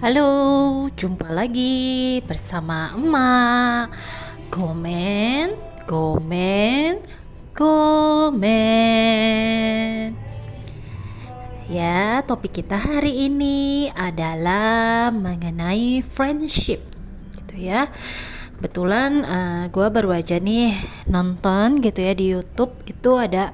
Halo, jumpa lagi bersama emak. Komen, komen, komen. Ya, topik kita hari ini adalah mengenai friendship, gitu ya. Kebetulan uh, gue baru aja nih nonton gitu ya di YouTube itu ada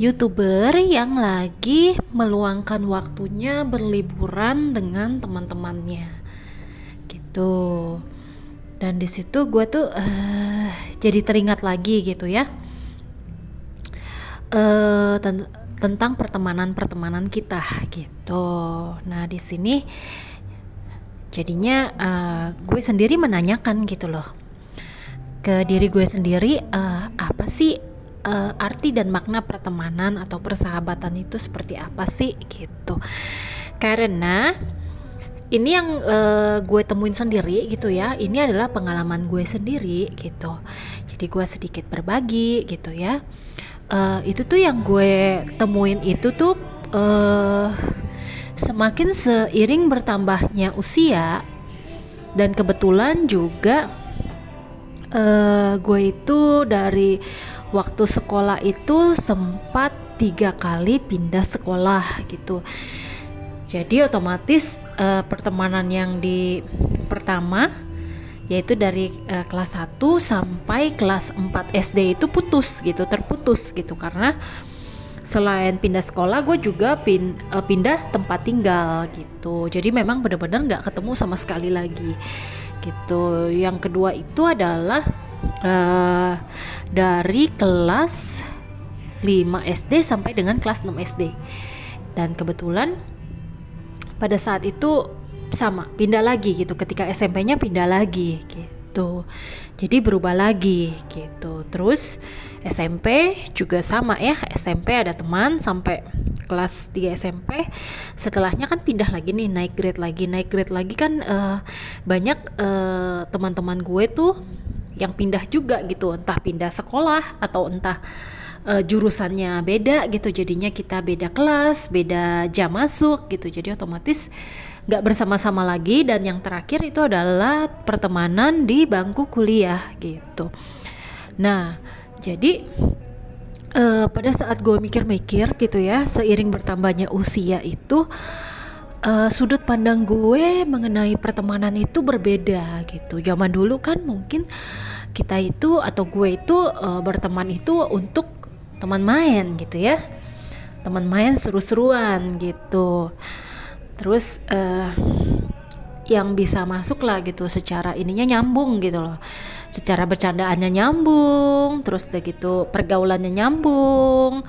youtuber yang lagi meluangkan waktunya berliburan dengan teman-temannya. Gitu. Dan di situ gue tuh uh, jadi teringat lagi gitu ya. Uh, ten tentang pertemanan-pertemanan kita gitu. Nah di sini jadinya uh, gue sendiri menanyakan gitu loh. Ke diri gue sendiri uh, apa sih uh, arti dan makna pertemanan atau persahabatan itu seperti apa sih gitu. Karena ini yang uh, gue temuin sendiri gitu ya. Ini adalah pengalaman gue sendiri gitu. Jadi gue sedikit berbagi gitu ya. Uh, itu tuh yang gue temuin itu tuh uh, semakin seiring bertambahnya usia dan kebetulan juga uh, gue itu dari waktu sekolah itu sempat tiga kali pindah sekolah gitu. Jadi otomatis uh, pertemanan yang di pertama yaitu dari uh, kelas 1 sampai kelas 4 SD itu putus gitu terputus gitu. Karena selain pindah sekolah gue juga pin, uh, pindah tempat tinggal gitu. Jadi memang benar-benar nggak ketemu sama sekali lagi gitu. Yang kedua itu adalah uh, dari kelas 5 SD sampai dengan kelas 6 SD dan kebetulan pada saat itu sama pindah lagi gitu. Ketika SMP-nya pindah lagi gitu. Jadi berubah lagi gitu. Terus SMP juga sama ya. SMP ada teman sampai kelas 3 SMP setelahnya kan pindah lagi nih naik grade lagi naik grade lagi kan uh, banyak uh, teman-teman gue tuh yang pindah juga gitu. Entah pindah sekolah atau entah uh, jurusannya beda gitu. Jadinya kita beda kelas beda jam masuk gitu. Jadi otomatis nggak bersama-sama lagi. Dan yang terakhir itu adalah pertemanan di bangku kuliah gitu. Nah jadi uh, pada saat gue mikir-mikir gitu ya seiring bertambahnya usia itu uh, sudut pandang gue mengenai pertemanan itu berbeda gitu. Zaman dulu kan mungkin kita itu atau gue itu uh, berteman itu untuk teman main gitu ya. Teman main seru-seruan gitu. Terus uh, yang bisa masuk lah gitu secara ininya nyambung gitu loh. Secara bercandaannya nyambung, terus udah gitu pergaulannya nyambung.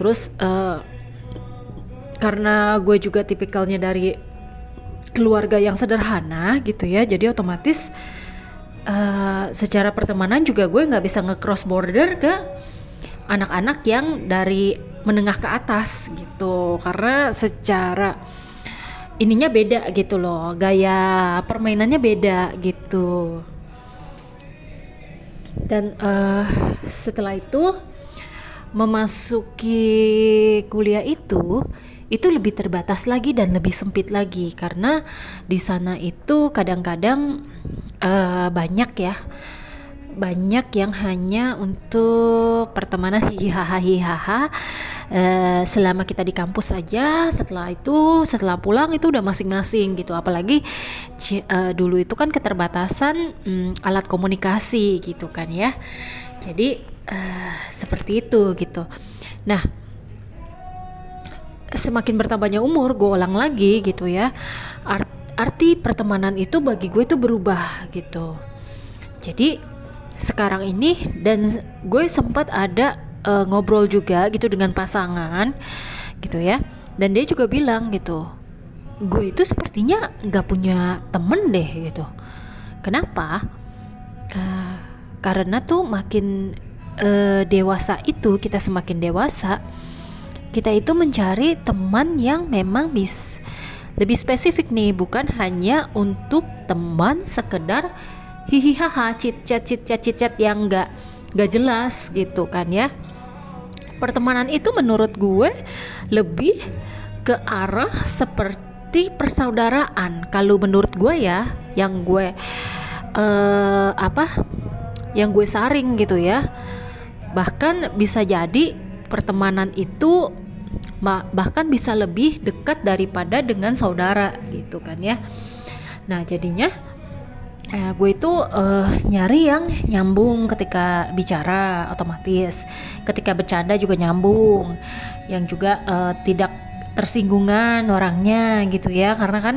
Terus uh, karena gue juga tipikalnya dari keluarga yang sederhana gitu ya jadi otomatis uh, secara pertemanan juga gue nggak bisa nge-cross border ke anak-anak yang dari menengah ke atas gitu. Karena secara ininya beda gitu loh gaya permainannya beda gitu. Dan uh, setelah itu memasuki kuliah itu itu lebih terbatas lagi dan lebih sempit lagi. Karena di sana itu kadang-kadang uh, banyak ya. Banyak yang hanya untuk pertemanan hihaha hihaha uh, selama kita di kampus saja. Setelah itu setelah pulang itu udah masing-masing gitu. Apalagi uh, dulu itu kan keterbatasan um, alat komunikasi gitu kan ya. Jadi uh, seperti itu gitu. Nah semakin bertambahnya umur gue ulang lagi gitu ya. Art, arti pertemanan itu bagi gue itu berubah gitu. Jadi sekarang ini dan gue sempat ada uh, ngobrol juga gitu dengan pasangan gitu ya. Dan dia juga bilang gitu gue itu sepertinya nggak punya temen deh gitu. Kenapa? Uh, karena tuh makin uh, dewasa itu kita semakin dewasa kita itu mencari teman yang memang bis lebih spesifik nih bukan hanya untuk teman sekedar hihihaha cit chat cit chat cit chat yang nggak nggak jelas gitu kan ya. Pertemanan itu menurut gue lebih ke arah seperti persaudaraan. Kalau menurut gue ya yang gue uh, apa yang gue saring gitu ya. Bahkan bisa jadi pertemanan itu bahkan bisa lebih dekat daripada dengan saudara gitu kan ya. Nah jadinya eh, gue itu uh, nyari yang nyambung ketika bicara otomatis. Ketika bercanda juga nyambung. Yang juga uh, tidak tersinggungan orangnya gitu ya. Karena kan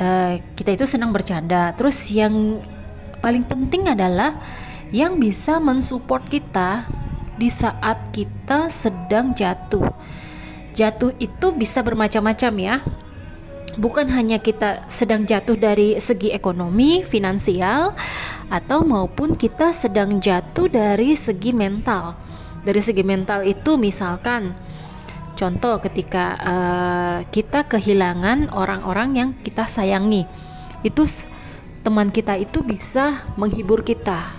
uh, kita itu senang bercanda. Terus yang paling penting adalah yang bisa mensupport kita di saat kita sedang jatuh jatuh itu bisa bermacam-macam ya bukan hanya kita sedang jatuh dari segi ekonomi, finansial, atau maupun kita sedang jatuh dari segi mental. Dari segi mental itu misalkan contoh ketika uh, kita kehilangan orang-orang yang kita sayangi. Itu teman kita itu bisa menghibur kita.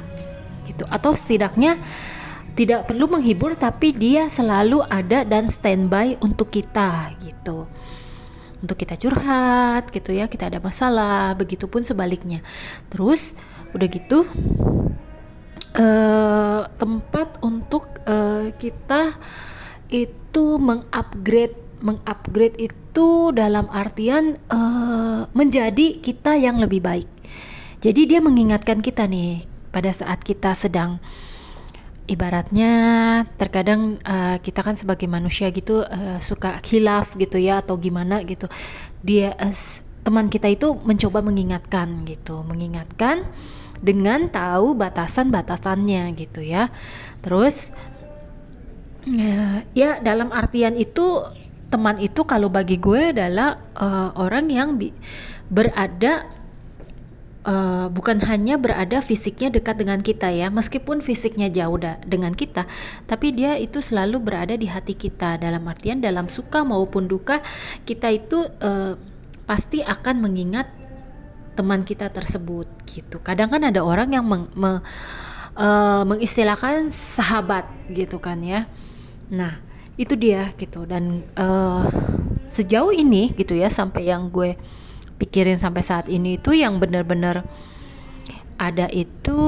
Gitu. Atau setidaknya tidak perlu menghibur tapi dia selalu ada dan standby untuk kita gitu. Untuk kita curhat gitu ya kita ada masalah begitupun sebaliknya. Terus udah gitu uh, tempat untuk uh, kita itu mengupgrade mengupgrade itu dalam artian uh, menjadi kita yang lebih baik. Jadi dia mengingatkan kita nih pada saat kita sedang ibaratnya terkadang uh, kita kan sebagai manusia gitu uh, suka khilaf gitu ya atau gimana gitu. Dia uh, teman kita itu mencoba mengingatkan gitu mengingatkan dengan tahu batasan-batasannya gitu ya. Terus uh, ya dalam artian itu teman itu kalau bagi gue adalah uh, orang yang berada uh, bukan hanya berada fisiknya dekat dengan kita ya, meskipun fisiknya jauh da dengan kita, tapi dia itu selalu berada di hati kita. Dalam artian dalam suka maupun duka kita itu uh, pasti akan mengingat teman kita tersebut gitu. Kadang kan ada orang yang meng, me, uh, mengistilahkan sahabat gitu kan ya. Nah itu dia gitu dan uh, sejauh ini gitu ya sampai yang gue pikirin sampai saat ini itu yang benar-benar ada itu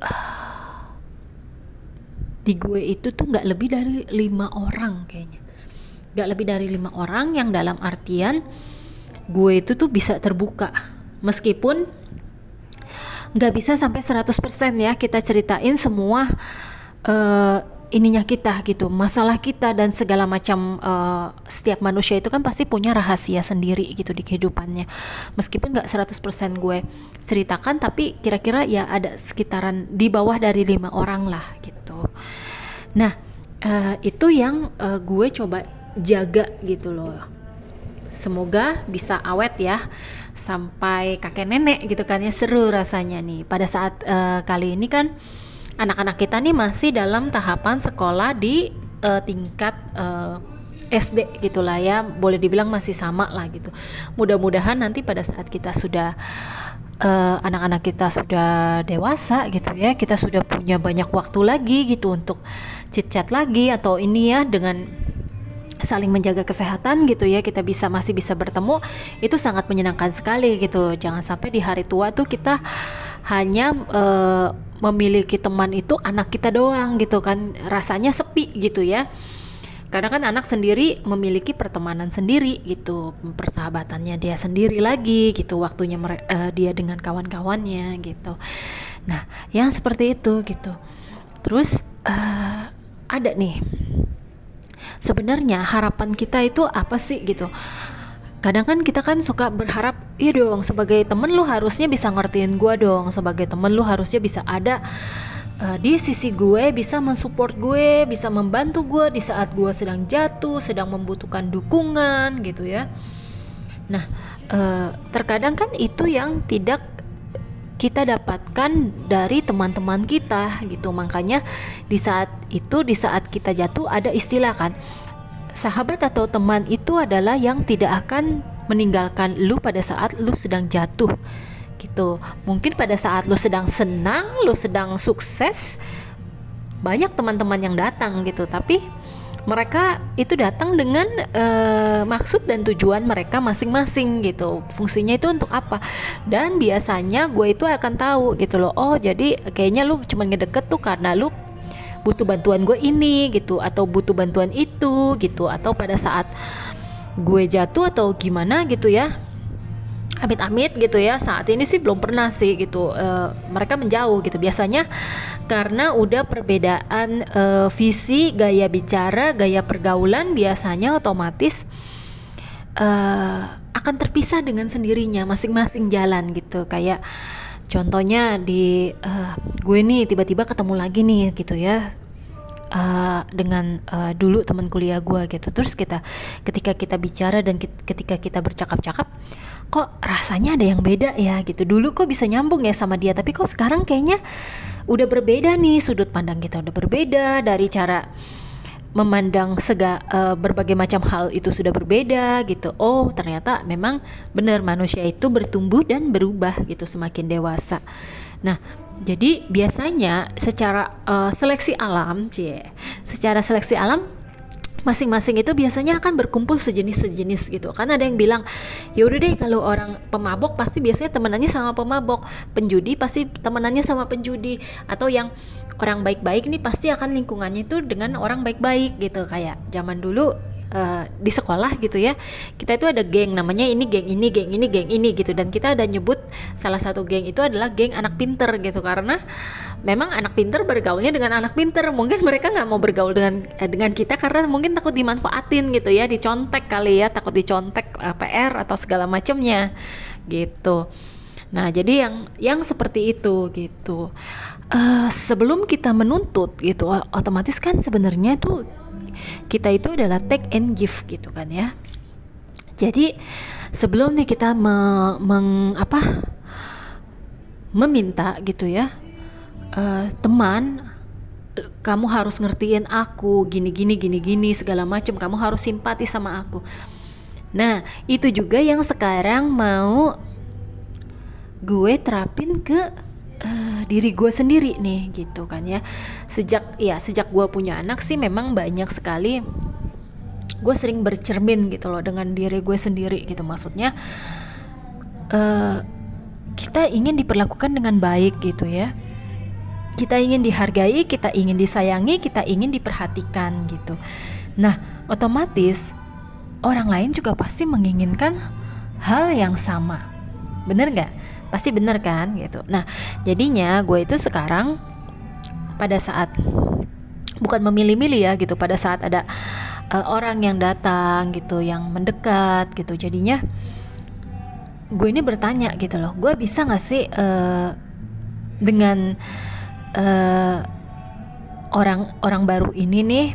di gue itu tuh nggak lebih dari lima orang kayaknya. Nggak lebih dari lima orang yang dalam artian gue itu tuh bisa terbuka. Meskipun nggak bisa sampai 100% ya kita ceritain semua uh, ininya kita gitu masalah kita dan segala macam uh, setiap manusia itu kan pasti punya rahasia sendiri gitu di kehidupannya. Meskipun nggak 100% gue ceritakan tapi kira-kira ya ada sekitaran di bawah dari lima orang lah gitu. Nah uh, itu yang uh, gue coba jaga gitu loh. Semoga bisa awet ya sampai kakek nenek gitu kan ya seru rasanya nih. Pada saat uh, kali ini kan anak-anak kita nih masih dalam tahapan sekolah di uh, tingkat uh, eh, SD gitulah ya. Boleh dibilang masih sama lah gitu. Mudah-mudahan nanti pada saat kita sudah eh, anak-anak kita sudah dewasa gitu ya kita sudah punya banyak waktu lagi gitu untuk chit chat lagi atau ini ya dengan saling menjaga kesehatan gitu ya kita bisa masih bisa bertemu itu sangat menyenangkan sekali gitu. Jangan sampai di hari tua tuh kita hanya uh, memiliki teman itu anak kita doang gitu kan. Rasanya sepi gitu ya. Karena kan anak sendiri memiliki pertemanan sendiri gitu persahabatannya dia sendiri lagi gitu waktunya uh, dia dengan kawan-kawannya gitu. Nah yang seperti itu gitu. Terus uh, ada nih. Sebenarnya harapan kita itu apa sih gitu kadang kan kita kan suka berharap iya dong sebagai temen lu harusnya bisa ngertiin gue dong sebagai temen lu harusnya bisa ada uh, di sisi gue bisa mensupport gue bisa membantu gue di saat gue sedang jatuh sedang membutuhkan dukungan gitu ya. Nah uh, terkadang kan itu yang tidak kita dapatkan dari teman-teman kita gitu. Makanya di saat itu di saat kita jatuh ada istilah kan sahabat atau teman itu adalah yang tidak akan meninggalkan lu pada saat lu sedang jatuh gitu. Mungkin pada saat lu sedang senang lu sedang sukses banyak teman-teman yang datang gitu. Tapi mereka itu datang dengan uh, maksud dan tujuan mereka masing-masing gitu. Fungsinya itu untuk apa? Dan biasanya gue itu akan tahu gitu loh. Oh jadi kayaknya lu cuma ngedeket tuh karena lu butuh bantuan gue ini gitu atau butuh bantuan itu gitu atau pada saat gue jatuh atau gimana gitu ya. Amit-amit gitu ya. Saat ini sih belum pernah sih gitu uh, mereka menjauh gitu. Biasanya karena udah perbedaan uh, visi gaya bicara gaya pergaulan biasanya otomatis uh, akan terpisah dengan sendirinya masing-masing jalan gitu. Kayak contohnya di uh, gue nih tiba-tiba ketemu lagi nih gitu ya uh, dengan uh, dulu teman kuliah gue gitu. Terus kita ketika kita bicara dan ketika kita bercakap-cakap kok rasanya ada yang beda ya? gitu. Dulu kok bisa nyambung ya sama dia tapi kok sekarang kayaknya udah berbeda nih sudut pandang kita udah berbeda dari cara memandang sega uh, berbagai macam hal itu sudah berbeda gitu. Oh, ternyata memang benar manusia itu bertumbuh dan berubah gitu semakin dewasa. Nah, jadi biasanya secara uh, seleksi alam, cie, secara seleksi alam masing-masing itu biasanya akan berkumpul sejenis-sejenis gitu. Kan ada yang bilang ya udah deh kalau orang pemabok pasti biasanya temenannya sama pemabok. Penjudi pasti temenannya sama penjudi. Atau yang orang baik-baik ini pasti akan lingkungannya itu dengan orang baik-baik gitu. Kayak zaman dulu uh, di sekolah gitu ya. Kita itu ada geng namanya ini geng ini geng ini geng ini gitu. Dan kita ada nyebut salah satu geng itu adalah geng anak pinter gitu. Karena memang anak pinter bergaulnya dengan anak pinter. Mungkin mereka nggak mau bergaul dengan eh, dengan kita karena mungkin takut dimanfaatin gitu ya dicontek kali ya. Takut dicontek eh, PR atau segala macamnya gitu. Nah jadi yang yang seperti itu gitu. Uh, sebelum kita menuntut gitu otomatis kan sebenarnya tuh kita itu adalah take and give gitu kan ya. Jadi sebelum nih kita me, meng, apa meminta gitu ya uh, teman kamu harus ngertiin aku gini gini gini gini segala macam kamu harus simpati sama aku. Nah itu juga yang sekarang mau gue terapin ke uh, diri gue sendiri nih gitu kan ya. Sejak ya sejak gue punya anak sih memang banyak sekali gue sering bercermin gitu loh dengan diri gue sendiri gitu. Maksudnya uh, kita ingin diperlakukan dengan baik gitu ya. Kita ingin dihargai kita ingin disayangi kita ingin diperhatikan gitu. Nah otomatis orang lain juga pasti menginginkan hal yang sama. Bener gak? Pasti bener kan gitu. Nah jadinya gue itu sekarang pada saat bukan memilih-milih ya gitu. Pada saat ada uh, orang yang datang gitu yang mendekat gitu. Jadinya gue ini bertanya gitu loh. Gue bisa gak sih uh, dengan uh, orang orang baru ini nih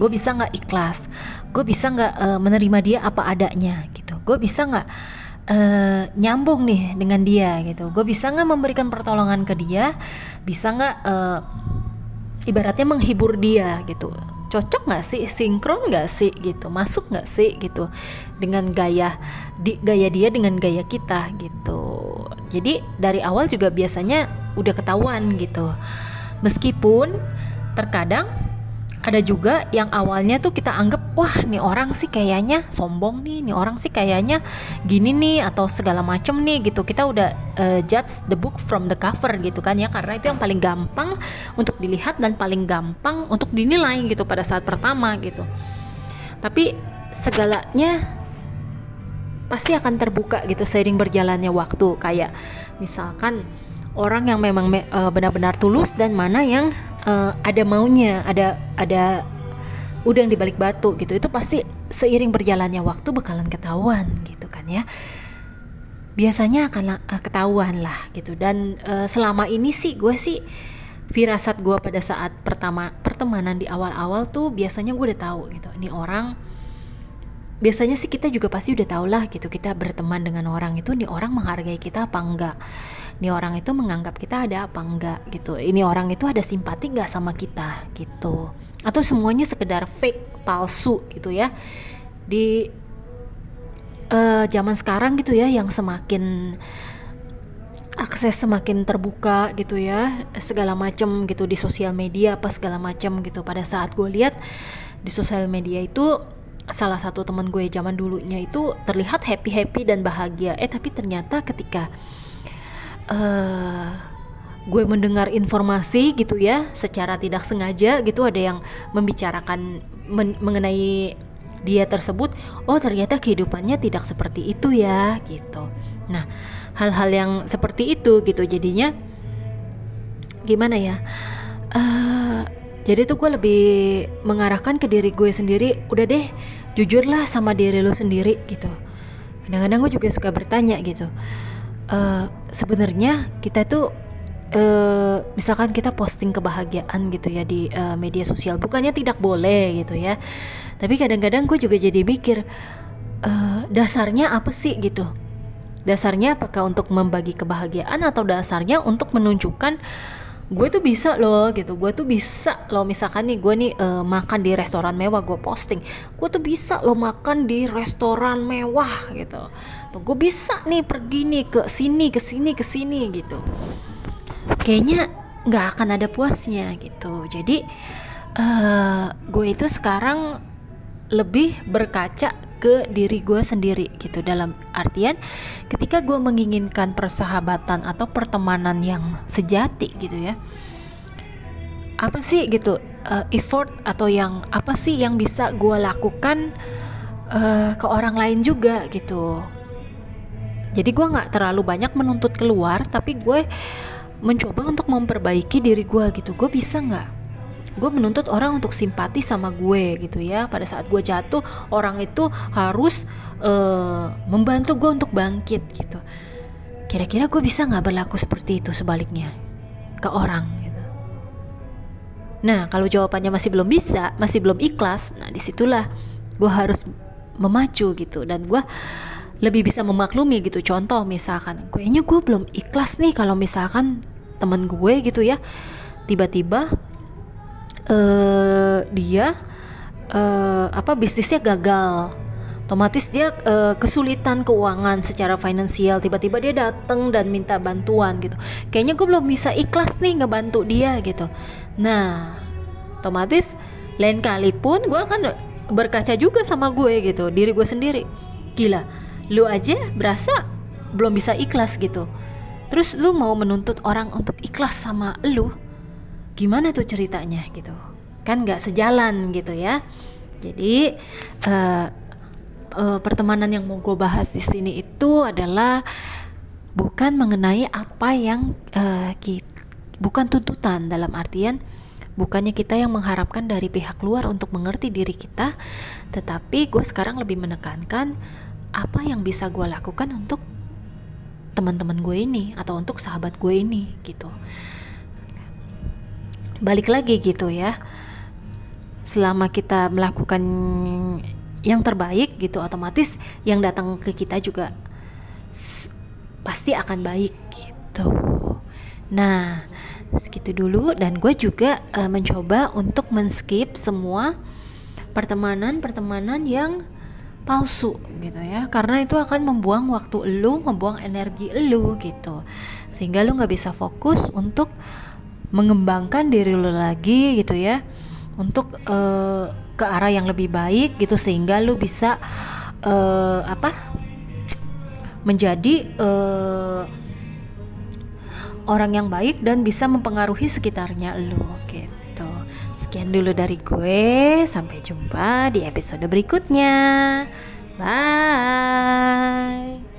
gue bisa nggak ikhlas? Gue bisa nggak uh, menerima dia apa adanya gitu. Gue bisa nggak uh, nyambung nih dengan dia gitu. Gue bisa nggak memberikan pertolongan ke dia? Bisa nggak uh, ibaratnya menghibur dia gitu? Cocok nggak sih? Sinkron nggak sih gitu? Masuk nggak sih gitu dengan gaya di gaya dia dengan gaya kita gitu? Jadi dari awal juga biasanya udah ketahuan gitu. Meskipun terkadang ada juga yang awalnya tuh kita anggap wah nih orang sih kayaknya sombong nih nih orang sih kayaknya gini nih atau segala macem nih gitu. Kita udah uh, judge the book from the cover gitu kan ya karena itu yang paling gampang untuk dilihat dan paling gampang untuk dinilai gitu pada saat pertama gitu. Tapi segalanya pasti akan terbuka gitu seiring berjalannya waktu. Kayak misalkan orang yang memang me, uh, benar-benar tulus dan mana yang uh, ada maunya, ada ada udang di balik batu gitu. Itu pasti seiring berjalannya waktu bakalan ketahuan gitu kan ya. Biasanya akan uh, ketahuan lah gitu. Dan uh, selama ini sih gue sih firasat gue pada saat pertama pertemanan di awal-awal tuh biasanya gue udah tahu gitu. Ini orang biasanya sih kita juga pasti udah tau lah gitu kita berteman dengan orang itu nih orang menghargai kita apa enggak ini orang itu menganggap kita ada apa enggak gitu. Ini orang itu ada simpati enggak sama kita gitu. Atau semuanya sekedar fake palsu gitu ya. Di uh, zaman sekarang gitu ya yang semakin akses semakin terbuka gitu ya segala macam gitu di sosial media apa segala macam gitu. Pada saat gue lihat di sosial media itu salah satu teman gue zaman dulunya itu terlihat happy happy dan bahagia. Eh tapi ternyata ketika uh, gue mendengar informasi gitu ya secara tidak sengaja gitu ada yang membicarakan men mengenai dia tersebut oh ternyata kehidupannya tidak seperti itu ya gitu. Nah hal-hal yang seperti itu gitu jadinya gimana ya uh, jadi tuh gue lebih mengarahkan ke diri gue sendiri udah deh jujurlah sama diri lo sendiri gitu. Kadang-kadang gue juga suka bertanya gitu uh, sebenarnya kita tuh uh, misalkan kita posting kebahagiaan gitu ya di uh, media sosial bukannya tidak boleh gitu ya. Tapi kadang-kadang gue juga jadi mikir uh, dasarnya apa sih gitu? Dasarnya apakah untuk membagi kebahagiaan atau dasarnya untuk menunjukkan gue tuh bisa loh gitu. Gue tuh bisa loh misalkan nih gue nih uh, makan di restoran mewah gue posting. Gue tuh bisa loh makan di restoran mewah gitu. Tuh gue bisa nih pergi nih ke sini ke sini ke sini gitu. Kayaknya nggak akan ada puasnya gitu. Jadi uh, gue itu sekarang lebih berkaca ke diri gue sendiri gitu. Dalam artian ketika gue menginginkan persahabatan atau pertemanan yang sejati gitu ya apa sih gitu uh, effort atau yang apa sih yang bisa gue lakukan uh, ke orang lain juga gitu. Jadi gue nggak terlalu banyak menuntut keluar tapi gue mencoba untuk memperbaiki diri gue gitu. Gue bisa nggak gue menuntut orang untuk simpati sama gue gitu ya. Pada saat gue jatuh orang itu harus uh, membantu gue untuk bangkit gitu. Kira-kira gue bisa nggak berlaku seperti itu sebaliknya ke orang gitu? Nah kalau jawabannya masih belum bisa masih belum ikhlas nah di situlah gue harus memacu gitu. Dan gue lebih bisa memaklumi gitu. Contoh misalkan kayaknya gue belum ikhlas nih kalau misalkan temen gue gitu ya tiba-tiba uh, dia uh, apa bisnisnya gagal. Otomatis dia uh, kesulitan keuangan secara finansial. Tiba-tiba dia datang dan minta bantuan gitu. Kayaknya gue belum bisa ikhlas nih ngebantu dia gitu. Nah otomatis lain kali pun gue akan berkaca juga sama gue gitu diri gue sendiri. Gila lu aja berasa belum bisa ikhlas gitu. Terus lu mau menuntut orang untuk ikhlas sama lu gimana tuh ceritanya gitu? Kan nggak sejalan gitu ya. Jadi uh, uh, pertemanan yang mau gue bahas di sini itu adalah bukan mengenai apa yang uh, bukan tuntutan dalam artian bukannya kita yang mengharapkan dari pihak luar untuk mengerti diri kita tetapi gue sekarang lebih menekankan apa yang bisa gue lakukan untuk teman-teman gue ini atau untuk sahabat gue ini gitu balik lagi gitu ya. Selama kita melakukan yang terbaik gitu otomatis yang datang ke kita juga pasti akan baik gitu. Nah segitu dulu dan gue juga uh, mencoba untuk men-skip semua pertemanan-pertemanan yang palsu gitu ya. Karena itu akan membuang waktu lu membuang energi lu gitu. Sehingga lu nggak bisa fokus untuk mengembangkan diri lo lagi gitu ya untuk uh, ke arah yang lebih baik gitu sehingga lo bisa uh, apa menjadi uh, orang yang baik dan bisa mempengaruhi sekitarnya lo gitu. Sekian dulu dari gue sampai jumpa di episode berikutnya. Bye